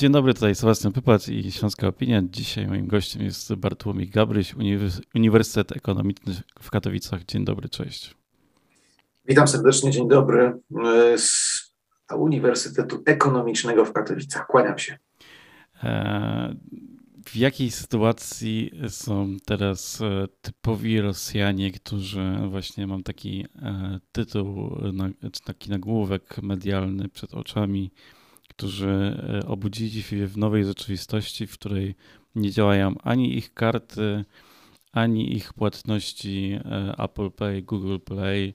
Dzień dobry, tutaj Sebastian Pypat i Śląska Opinia. Dzisiaj moim gościem jest Bartłomiej Gabryś, Uniwersytet Ekonomiczny w Katowicach. Dzień dobry, cześć. Witam serdecznie, dzień dobry z Uniwersytetu Ekonomicznego w Katowicach. Kłaniam się. E, w jakiej sytuacji są teraz e, typowi Rosjanie, którzy właśnie mam taki e, tytuł, czy taki nagłówek medialny przed oczami, którzy obudzili się w nowej rzeczywistości, w której nie działają ani ich karty, ani ich płatności Apple Pay, Google Play,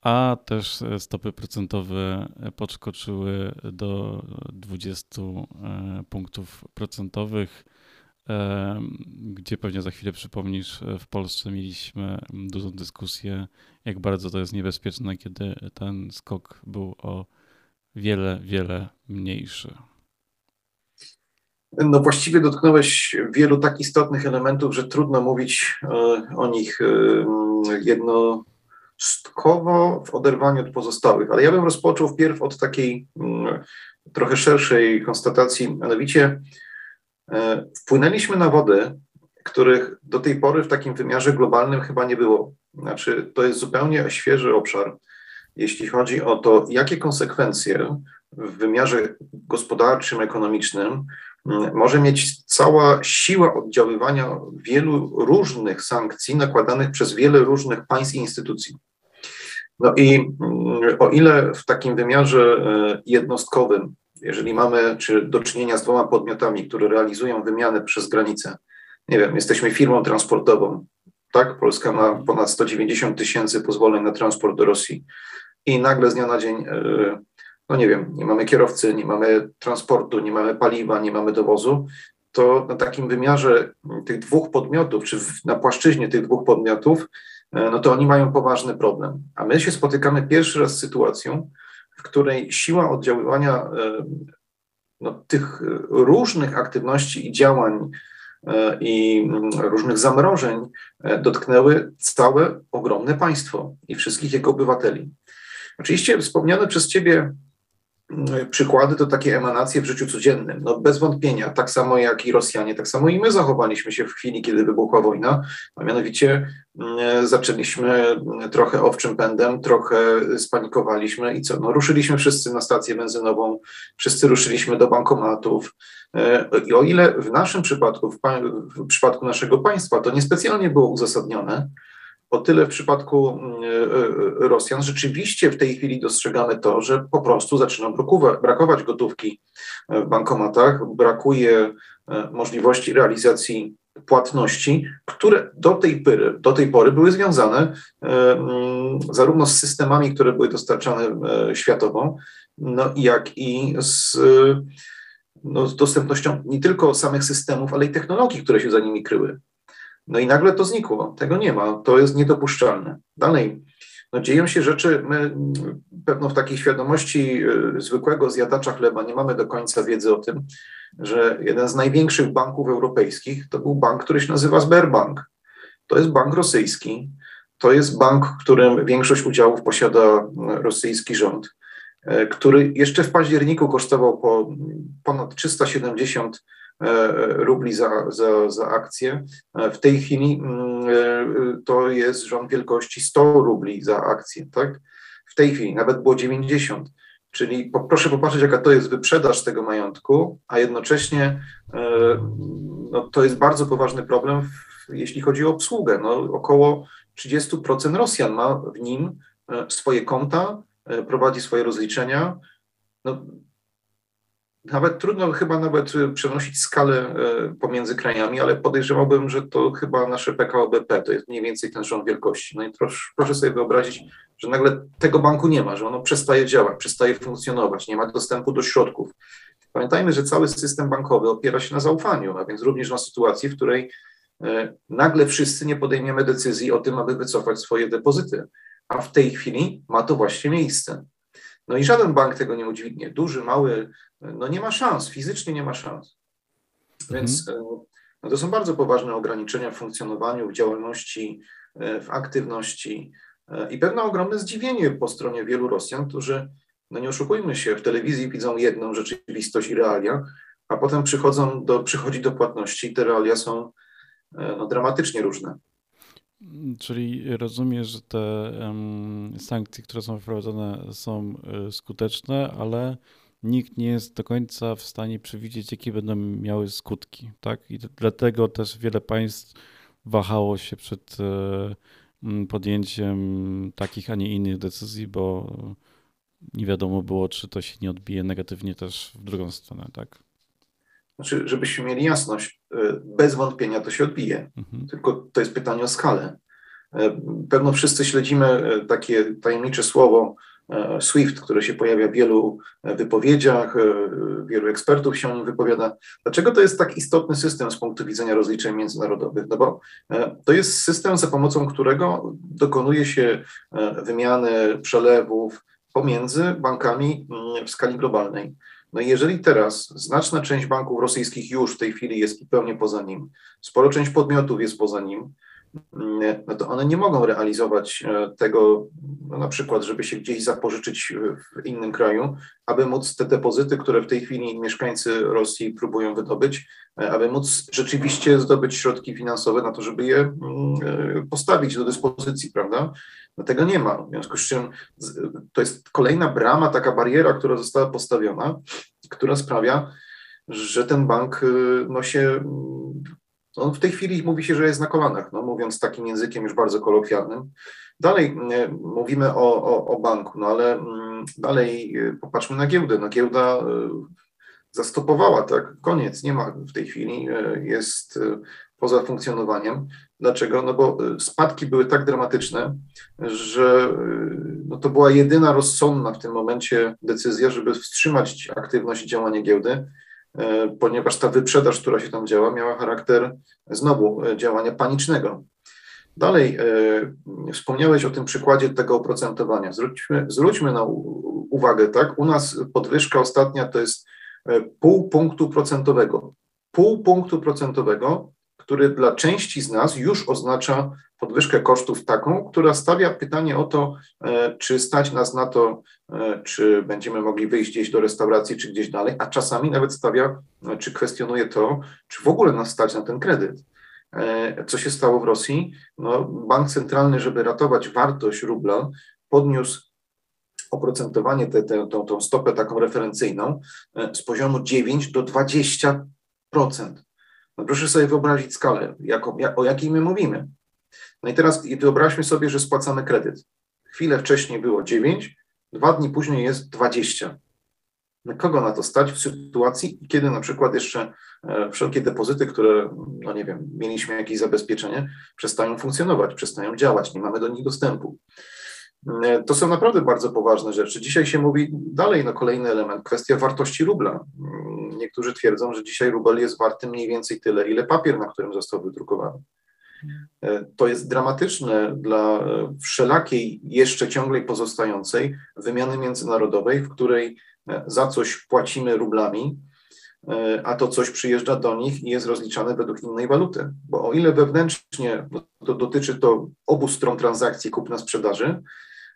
a też stopy procentowe podskoczyły do 20 punktów procentowych. Gdzie pewnie za chwilę przypomnisz, e, w Polsce mieliśmy dużą dyskusję, jak bardzo to jest niebezpieczne, kiedy ten skok był o wiele, wiele mniejszy. No właściwie dotknąłeś wielu tak istotnych elementów, że trudno mówić e, o nich e, jednostkowo w oderwaniu od pozostałych. Ale ja bym rozpoczął wpierw od takiej mm, trochę szerszej konstatacji, mianowicie E, wpłynęliśmy na wody, których do tej pory w takim wymiarze globalnym chyba nie było. Znaczy, to jest zupełnie świeży obszar, jeśli chodzi o to, jakie konsekwencje w wymiarze gospodarczym, ekonomicznym mm, może mieć cała siła oddziaływania wielu różnych sankcji nakładanych przez wiele różnych państw i instytucji. No i mm, o ile w takim wymiarze e, jednostkowym jeżeli mamy czy do czynienia z dwoma podmiotami, które realizują wymianę przez granicę, nie wiem, jesteśmy firmą transportową, tak? Polska ma ponad 190 tysięcy pozwoleń na transport do Rosji i nagle z dnia na dzień, e, no nie wiem, nie mamy kierowcy, nie mamy transportu, nie mamy paliwa, nie mamy dowozu, to na takim wymiarze tych dwóch podmiotów, czy na płaszczyźnie tych dwóch podmiotów, e, no to oni mają poważny problem. A my się spotykamy pierwszy raz z sytuacją, w której siła oddziaływania e, no, tych różnych aktywności i działań i mm, różnych zamrożeń dotknęły całe ogromne państwo i wszystkich jego obywateli. Oczywiście wspomniane przez Ciebie mm, przykłady to takie emanacje w życiu codziennym. No bez wątpienia, tak samo jak i Rosjanie, tak samo i my zachowaliśmy się w chwili, kiedy wybuchła wojna, a mianowicie Mm, zaczęliśmy trochę owczym pędem, trochę spanikowaliśmy i co? No, ruszyliśmy wszyscy na stację benzynową, wszyscy ruszyliśmy do bankomatów. E, I o ile w naszym przypadku, w, w przypadku naszego państwa, to niespecjalnie było uzasadnione, o tyle w przypadku mm, e, e, Rosjan rzeczywiście w tej chwili dostrzegamy to, że po prostu zaczyna brakować gotówki w bankomatach, brakuje możliwości realizacji płatności, które do tej, pory, do tej pory były związane e, mm, zarówno z systemami, które były dostarczane e, światową, no, jak i z, no, z dostępnością nie tylko samych systemów, ale i technologii, które się za nimi kryły. No i nagle to znikło. Tego nie ma. To jest niedopuszczalne. Dalej, no dzieją się rzeczy, my pewno w takiej świadomości e, zwykłego zjadacza chleba nie mamy do końca wiedzy o tym, że jeden z największych banków europejskich to był bank, który się nazywa Sberbank. To jest bank rosyjski. To jest bank, którym większość udziałów posiada rosyjski rząd, e, który jeszcze w październiku kosztował po ponad 370 e, rubli za, za, za akcję. E, w tej chwili mm, to jest rząd wielkości 100 rubli za akcję, tak? W tej chwili nawet było 90. Czyli proszę popatrzeć, jaka to jest wyprzedaż tego majątku, a jednocześnie e, no, to jest bardzo poważny problem, w, jeśli chodzi o obsługę. No, około 30% Rosjan ma w nim e, swoje konta, e, prowadzi swoje rozliczenia. No, nawet trudno chyba nawet przenosić skalę pomiędzy krajami, ale podejrzewałbym, że to chyba nasze PKO BP to jest mniej więcej ten rząd wielkości. No i proszę, proszę sobie wyobrazić, że nagle tego banku nie ma, że ono przestaje działać, przestaje funkcjonować, nie ma dostępu do środków. Pamiętajmy, że cały system bankowy opiera się na zaufaniu, a więc również na sytuacji, w której e, nagle wszyscy nie podejmiemy decyzji o tym, aby wycofać swoje depozyty, a w tej chwili ma to właśnie miejsce. No i żaden bank tego nie udźwignie. Duży, mały, no nie ma szans, fizycznie nie ma szans. Więc mhm. E, no to są bardzo poważne ograniczenia w funkcjonowaniu, w działalności, e, w aktywności, E, I pewne ogromne zdziwienie po stronie wielu Rosjan, którzy, no nie oszukujmy się, w telewizji widzą jedną rzeczywistość i realia, a potem przychodzą do, przychodzi do płatności i te realia są no, dramatycznie różne. Czyli rozumiesz, że te sankcje, które są wprowadzone, są skuteczne, ale nikt nie jest do końca w stanie przewidzieć, jakie będą miały skutki. Tak? I dlatego też wiele państw wahało się przed e, podjęciem takich, a nie innych decyzji, bo nie wiadomo było, czy to się nie odbije negatywnie też w drugą stronę. Tak? Znaczy, żebyśmy mieli jasność, e, bez wątpienia to się odbije, mhm. tylko to jest pytanie o skalę. E, pewno wszyscy śledzimy takie tajemnicze słowo SWIFT, które się pojawia w wielu wypowiedziach, wielu ekspertów się wypowiada. Dlaczego to jest tak istotny system z punktu widzenia rozliczeń międzynarodowych? No bo to jest system, za pomocą którego dokonuje się wymiany przelewów pomiędzy bankami mm, w skali globalnej. No i jeżeli teraz znaczna część banków rosyjskich już w tej chwili jest zupełnie poza nim, sporo część podmiotów jest poza nim, no to one nie mogą realizować e, tego, no na przykład, żeby się gdzieś zapożyczyć w innym kraju, aby móc te depozyty, które w tej chwili mieszkańcy Rosji próbują wydobyć, e, aby móc rzeczywiście zdobyć środki finansowe na to, żeby je mm, e, postawić do dyspozycji, prawda? No tego nie ma. W związku z czym to jest kolejna brama, taka bariera, która została postawiona, która sprawia, że ten bank no się. No w tej chwili mówi się, że jest na kolanach, no mówiąc takim językiem już bardzo kolokwialnym. Dalej y, mówimy o, o, o banku, no ale mm, dalej y, popatrzmy na giełdę. No giełda zastopowała, tak? Koniec, nie ma w tej chwili, jest poza funkcjonowaniem. Dlaczego? No bo y, spadki były tak dramatyczne, że y, no to była jedyna rozsądna w tym momencie decyzja, żeby wstrzymać aktywność i działanie giełdy, y, ponieważ ta wyprzedaż, która się tam działa, miała charakter znowu działania panicznego. Dalej, wspomniałeś o tym przykładzie tego oprocentowania. Zwróćmy, zwróćmy na uwagę, tak? U nas podwyżka ostatnia to jest pół punktu procentowego. Pół punktu procentowego który dla części z nas już oznacza podwyżkę kosztów taką, która stawia pytanie o to, e, czy stać nas na to, e, czy będziemy mogli wyjść gdzieś do restauracji, czy gdzieś dalej, a czasami nawet stawia, e, czy kwestionuje to, czy w ogóle nas stać na ten kredyt. Co się stało w Rosji? No, bank centralny, żeby ratować wartość rubla, podniósł oprocentowanie, tę, tę, tą, tą stopę taką referencyjną z poziomu 9 do 20%. No proszę sobie wyobrazić skalę, jak, o jakiej my mówimy. No i teraz wyobraźmy sobie, że spłacamy kredyt. Chwilę wcześniej było 9, dwa dni później jest 20. No kogo na to stać w sytuacji, kiedy na przykład jeszcze e, wszelkie depozyty, które, no nie wiem, mieliśmy jakieś zabezpieczenie, przestają funkcjonować, przestają działać, nie mamy do nich dostępu. E, to są naprawdę bardzo poważne rzeczy. Dzisiaj się mówi dalej, no kolejny element, kwestia wartości rubla. Mm, niektórzy twierdzą, że dzisiaj rubel jest warty mniej więcej tyle, ile papier, na którym został wydrukowany. E, to jest dramatyczne dla e, wszelakiej jeszcze ciąglej pozostającej wymiany międzynarodowej, w której za coś płacimy rublami, a to coś przyjeżdża do nich i jest rozliczane według innej waluty. Bo o ile wewnętrznie to dotyczy to obu stron transakcji kupna-sprzedaży,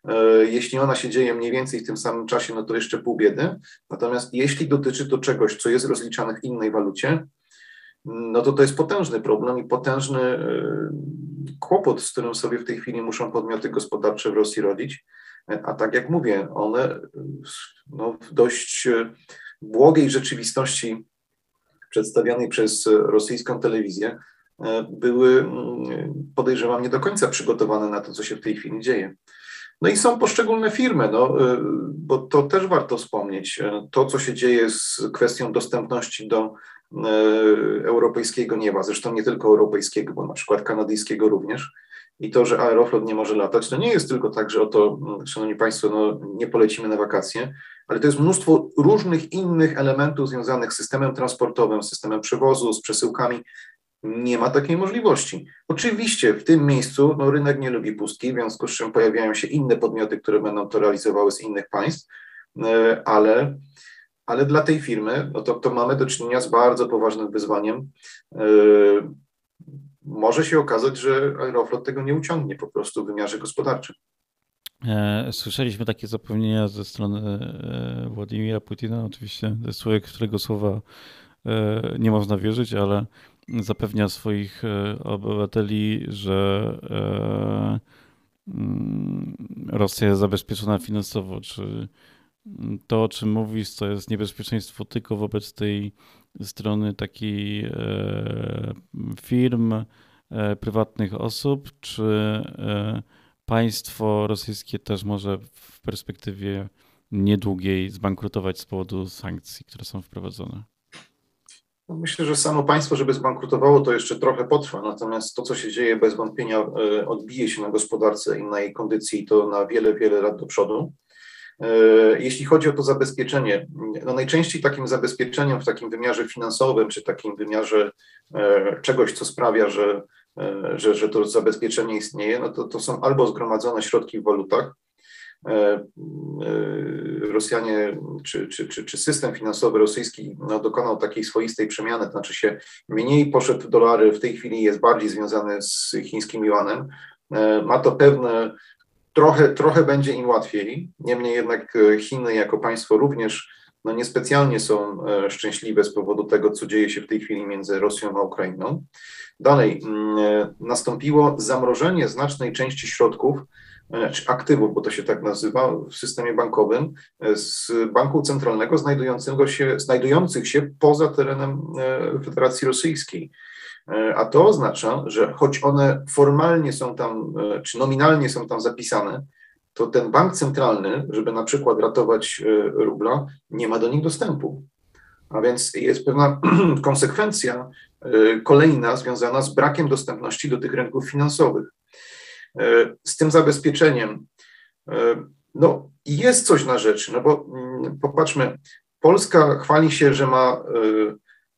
E, jeśli ona się dzieje mniej więcej w tym samym czasie, no to jeszcze pół biedy. Natomiast jeśli dotyczy to czegoś, co jest rozliczane w innej walucie, no to to jest potężny problem i potężny e, kłopot, z którym sobie w tej chwili muszą podmioty gospodarcze w Rosji rodzić. E, a tak jak mówię, one no, w dość błogiej rzeczywistości przedstawianej przez rosyjską telewizję były, podejrzewam, nie do końca przygotowane na to, co się w tej chwili dzieje. No i są poszczególne firmy, no, y, bo to też warto wspomnieć. To, co się dzieje z kwestią dostępności do y, europejskiego nieba, zresztą nie tylko europejskiego, bo na przykład kanadyjskiego również. I to, że Aeroflot nie może latać, to nie jest tylko tak, że oto, mm, szanowni państwo, no, nie polecimy na wakacje, ale to jest mnóstwo różnych innych elementów związanych z systemem transportowym, systemem przewozu, z przesyłkami, nie ma takiej możliwości. Oczywiście w tym miejscu no, rynek nie lubi pustki, w związku z czym pojawiają się inne podmioty, które będą to realizowały z innych państw, e, ale, ale dla tej firmy no to, to mamy do czynienia z bardzo poważnym wyzwaniem. E, może się okazać, że Aeroflot tego nie uciągnie po prostu w wymiarze gospodarczym. E, słyszeliśmy takie zapewnienia ze strony Władimira Putina, oczywiście, ze którego słowa nie można wierzyć, ale zapewnia swoich obywateli, że mm, Rosja jest zabezpieczona finansowo. Czy to, o czym mówisz, to jest niebezpieczeństwo tylko wobec tej strony takiej firm, prywatnych osób, czy państwo rosyjskie też może w perspektywie niedługiej zbankrutować z powodu sankcji, które są wprowadzone? No, myślę, że samo państwo, żeby zbankrutowało, to jeszcze trochę potrwa. Natomiast to, co się dzieje, bez wątpienia e, odbije się na gospodarce i na jej kondycji to na wiele, wiele lat do przodu. E, jeśli chodzi o to zabezpieczenie, no najczęściej takim zabezpieczeniem w takim wymiarze finansowym, czy takim wymiarze e, czegoś, co sprawia, że że, że to zabezpieczenie istnieje, no to, to są albo zgromadzone środki w walutach, Rosjanie czy, czy, czy, czy system finansowy rosyjski no, dokonał takiej swoistej przemiany, to znaczy się mniej poszedł dolary, w tej chwili jest bardziej związany z chińskim yuanem. Ma to pewne, trochę, trochę będzie im łatwiej, niemniej jednak Chiny jako państwo również no, niespecjalnie są szczęśliwe z powodu tego, co dzieje się w tej chwili między Rosją a Ukrainą. Dalej, mm, e, nastąpiło zamrożenie znacznej części środków, e, czy aktywów, bo to się tak nazywa w systemie bankowym, e, z banku centralnego znajdującego się, znajdujących się poza terenem Federacji Rosyjskiej. A to oznacza, że choć one formalnie są tam, czy nominalnie są tam zapisane, to ten bank centralny, żeby na przykład ratować rubla, nie ma do nich dostępu. A więc jest pewna konsekwencja kolejna związana z brakiem dostępności do tych rynków finansowych. Y, z tym zabezpieczeniem, y, no jest coś na rzeczy, no bo mm, popatrzmy, Polska chwali się, że ma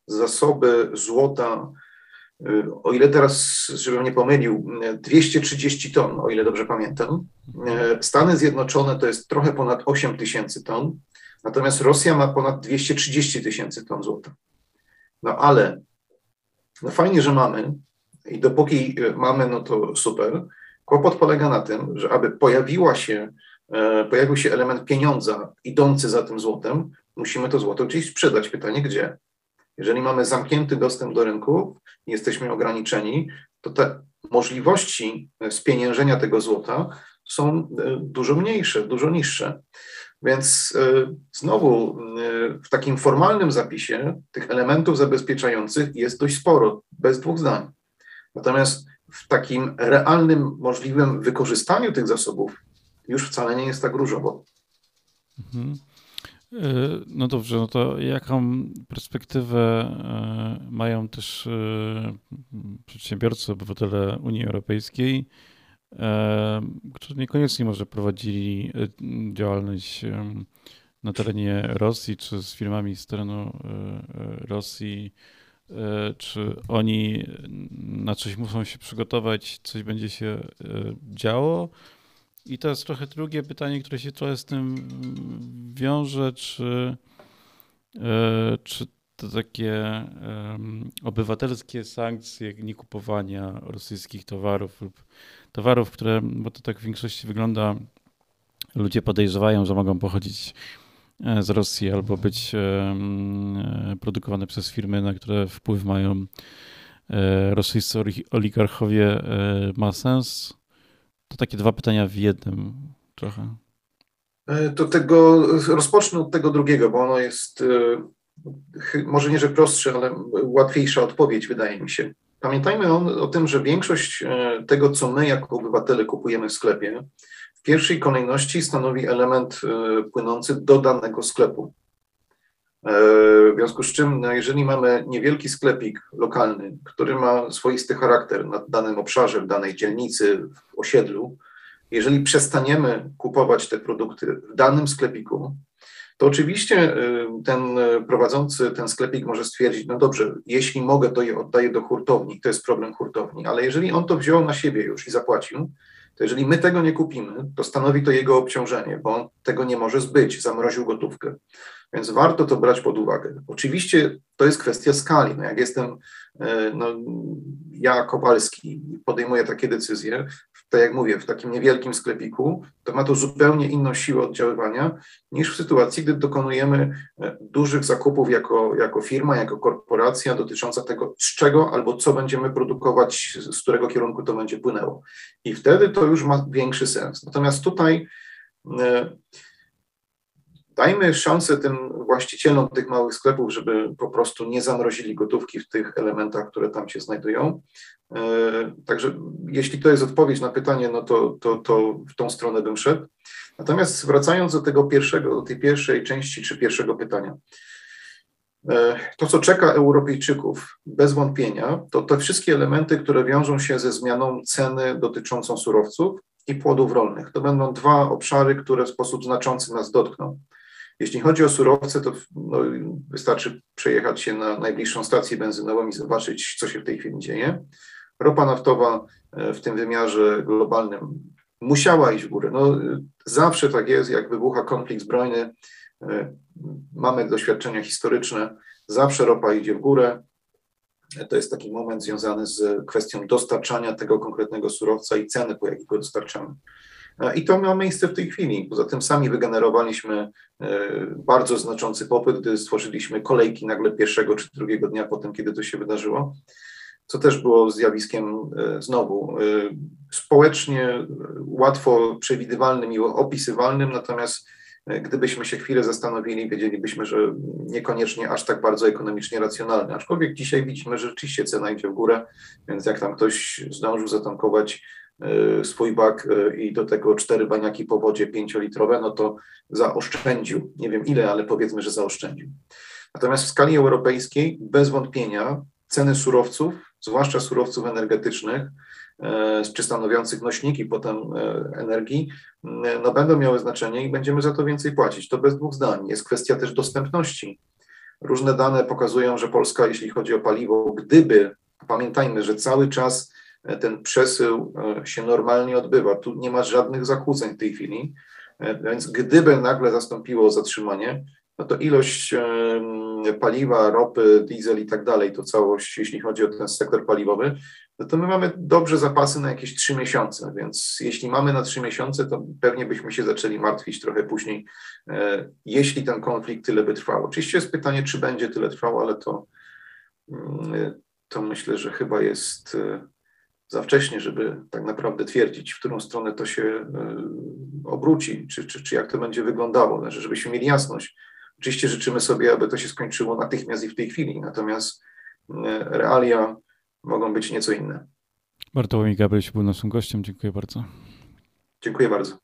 zasoby złota, o ile teraz, żebym nie pomylił, 230 ton, o ile dobrze pamiętam. Stany Zjednoczone to jest trochę ponad 8 tysięcy ton. Natomiast Rosja ma ponad 230 tysięcy ton złota. No ale no fajnie, że mamy i dopóki e, mamy, no to super. Kłopot polega na tym, że aby pojawiła się, e, pojawił się element pieniądza idący za tym złotem, musimy to złoto gdzieś sprzedać. Pytanie gdzie? Jeżeli mamy zamknięty dostęp do rynków i jesteśmy ograniczeni, to te możliwości spieniężenia tego złota są e, dużo mniejsze, dużo niższe. Więc e, znowu e, w takim formalnym zapisie tych elementów zabezpieczających jest dość sporo, bez dwóch zdań. Natomiast w takim realnym, możliwym wykorzystaniu tych zasobów już wcale nie jest tak różowo. Mhm. E, no dobrze, no to jaką perspektywę mają też przedsiębiorcy, obywatele Unii Europejskiej, którzy niekoniecznie może prowadzili e, działalność na terenie Rosji, czy z firmami z terenu e, e, Rosji, czy oni na coś muszą się przygotować, coś będzie się działo. I jest trochę drugie pytanie, które się trochę z tym wiąże, czy, czy to takie obywatelskie sankcje niekupowania rosyjskich towarów lub towarów, które, bo to tak w większości wygląda, ludzie podejrzewają, że mogą pochodzić e, z Rosji albo być e, e, produkowane przez firmy, na które wpływ mają rosyjscy oligarchowie, ma sens? To takie dwa pytania w jednym trochę. To tego, rozpocznę od tego drugiego, bo ono jest może nie, że prostsze, ale łatwiejsza odpowiedź, wydaje mi się. Pamiętajmy o, o, tym, że większość e, tego, co my jako obywatele kupujemy w sklepie, pierwszej kolejności stanowi element e, płynący do danego sklepu. E, w związku z czym, no jeżeli mamy niewielki sklepik lokalny, który ma swoisty charakter na danym obszarze, w danej dzielnicy, w osiedlu, jeżeli przestaniemy kupować te produkty w danym sklepiku, to oczywiście y, ten prowadzący ten sklepik może stwierdzić, no dobrze, jeśli mogę, to je oddaję do hurtowni, to jest problem hurtowni, ale jeżeli on to wziął na siebie już i zapłacił, to jeżeli my tego nie kupimy, to stanowi to jego obciążenie, bo on tego nie może zbyć, zamroził gotówkę. Więc warto to brać pod uwagę. Oczywiście to jest kwestia skali. No jak jestem, y, no, ja Kowalski, podejmuję takie decyzje, tak jak mówię, w takim niewielkim sklepiku, to ma to zupełnie inną siłę oddziaływania niż w sytuacji, gdy dokonujemy e, dużych zakupów jako, jako firma, jako korporacja dotycząca tego, z czego albo co będziemy produkować, z którego kierunku to będzie płynęło. I wtedy to już ma większy sens. Natomiast tutaj e, dajmy szansę tym właścicielom tych małych sklepów, żeby po prostu nie zamrozili gotówki w tych elementach, które tam się znajdują. E, także jeśli to jest odpowiedź na pytanie, no to, to, to w tą stronę bym szedł. Natomiast wracając do tego pierwszego, do tej pierwszej części czy pierwszego pytania. E, to, co czeka Europejczyków, bez wątpienia, to te wszystkie elementy, które wiążą się ze zmianą ceny dotyczącą surowców i płodów rolnych. To będą dwa obszary, które w sposób znaczący nas dotkną. Jeśli chodzi o surowce, to no, wystarczy przejechać się na najbliższą stację benzynową i zobaczyć, co się w tej chwili dzieje. Ropa naftowa e, w tym wymiarze globalnym musiała iść w górę. No, zawsze tak jest, jak wybucha konflikt zbrojny, e, mamy doświadczenia historyczne, zawsze ropa idzie w górę. To jest taki moment związany z kwestią dostarczania tego konkretnego surowca i ceny, po jakiej go dostarczamy. E, I to ma miejsce w tej chwili. Poza tym sami wygenerowaliśmy bardzo znaczący popyt, gdy stworzyliśmy kolejki nagle pierwszego czy drugiego dnia po tym, kiedy to się wydarzyło co też było zjawiskiem e, znowu e, społecznie łatwo przewidywalnym i opisywalnym, natomiast e, gdybyśmy się chwilę zastanowili, wiedzielibyśmy, że niekoniecznie aż tak bardzo ekonomicznie racjonalny. Aczkolwiek dzisiaj widzimy, że rzeczywiście cena idzie w górę, więc jak tam ktoś zdążył zatankować swój bak i do tego cztery baniaki po wodzie pięciolitrowe, no to zaoszczędził. Nie wiem ile, ale powiedzmy, że zaoszczędził. Natomiast w skali europejskiej bez wątpienia ceny surowców zwłaszcza surowców energetycznych, e, czy stanowiących nośniki potem e, energii, no będą miały znaczenie i będziemy za to więcej płacić. To bez dwóch zdań. Jest kwestia też dostępności. Różne dane pokazują, że Polska, jeśli chodzi o paliwo, gdyby, pamiętajmy, że cały czas e, ten przesył się normalnie odbywa, tu nie ma żadnych zakłóceń w tej chwili, więc gdyby nagle zastąpiło zatrzymanie, no to ilość paliwa, ropy, diesel i tak dalej, to całość, jeśli chodzi o ten sektor paliwowy, no to my mamy dobrze zapasy na jakieś trzy miesiące, więc jeśli mamy na trzy miesiące, to pewnie byśmy się zaczęli martwić trochę później, e, jeśli ten konflikt tyle by trwał. Oczywiście jest pytanie, czy będzie tyle trwał, ale to, mm, to myślę, że chyba jest e, za wcześnie, żeby tak naprawdę twierdzić, w którą stronę to się e, obróci, czy, czy, czy jak to będzie wyglądało, znaczy, żebyśmy mieli jasność Oczywiście życzymy sobie, aby to się skończyło natychmiast i w tej chwili, natomiast e, realia mogą być nieco inne. Bartłomiej Gabryś był naszym gościem. Dziękuję bardzo. Dziękuję bardzo.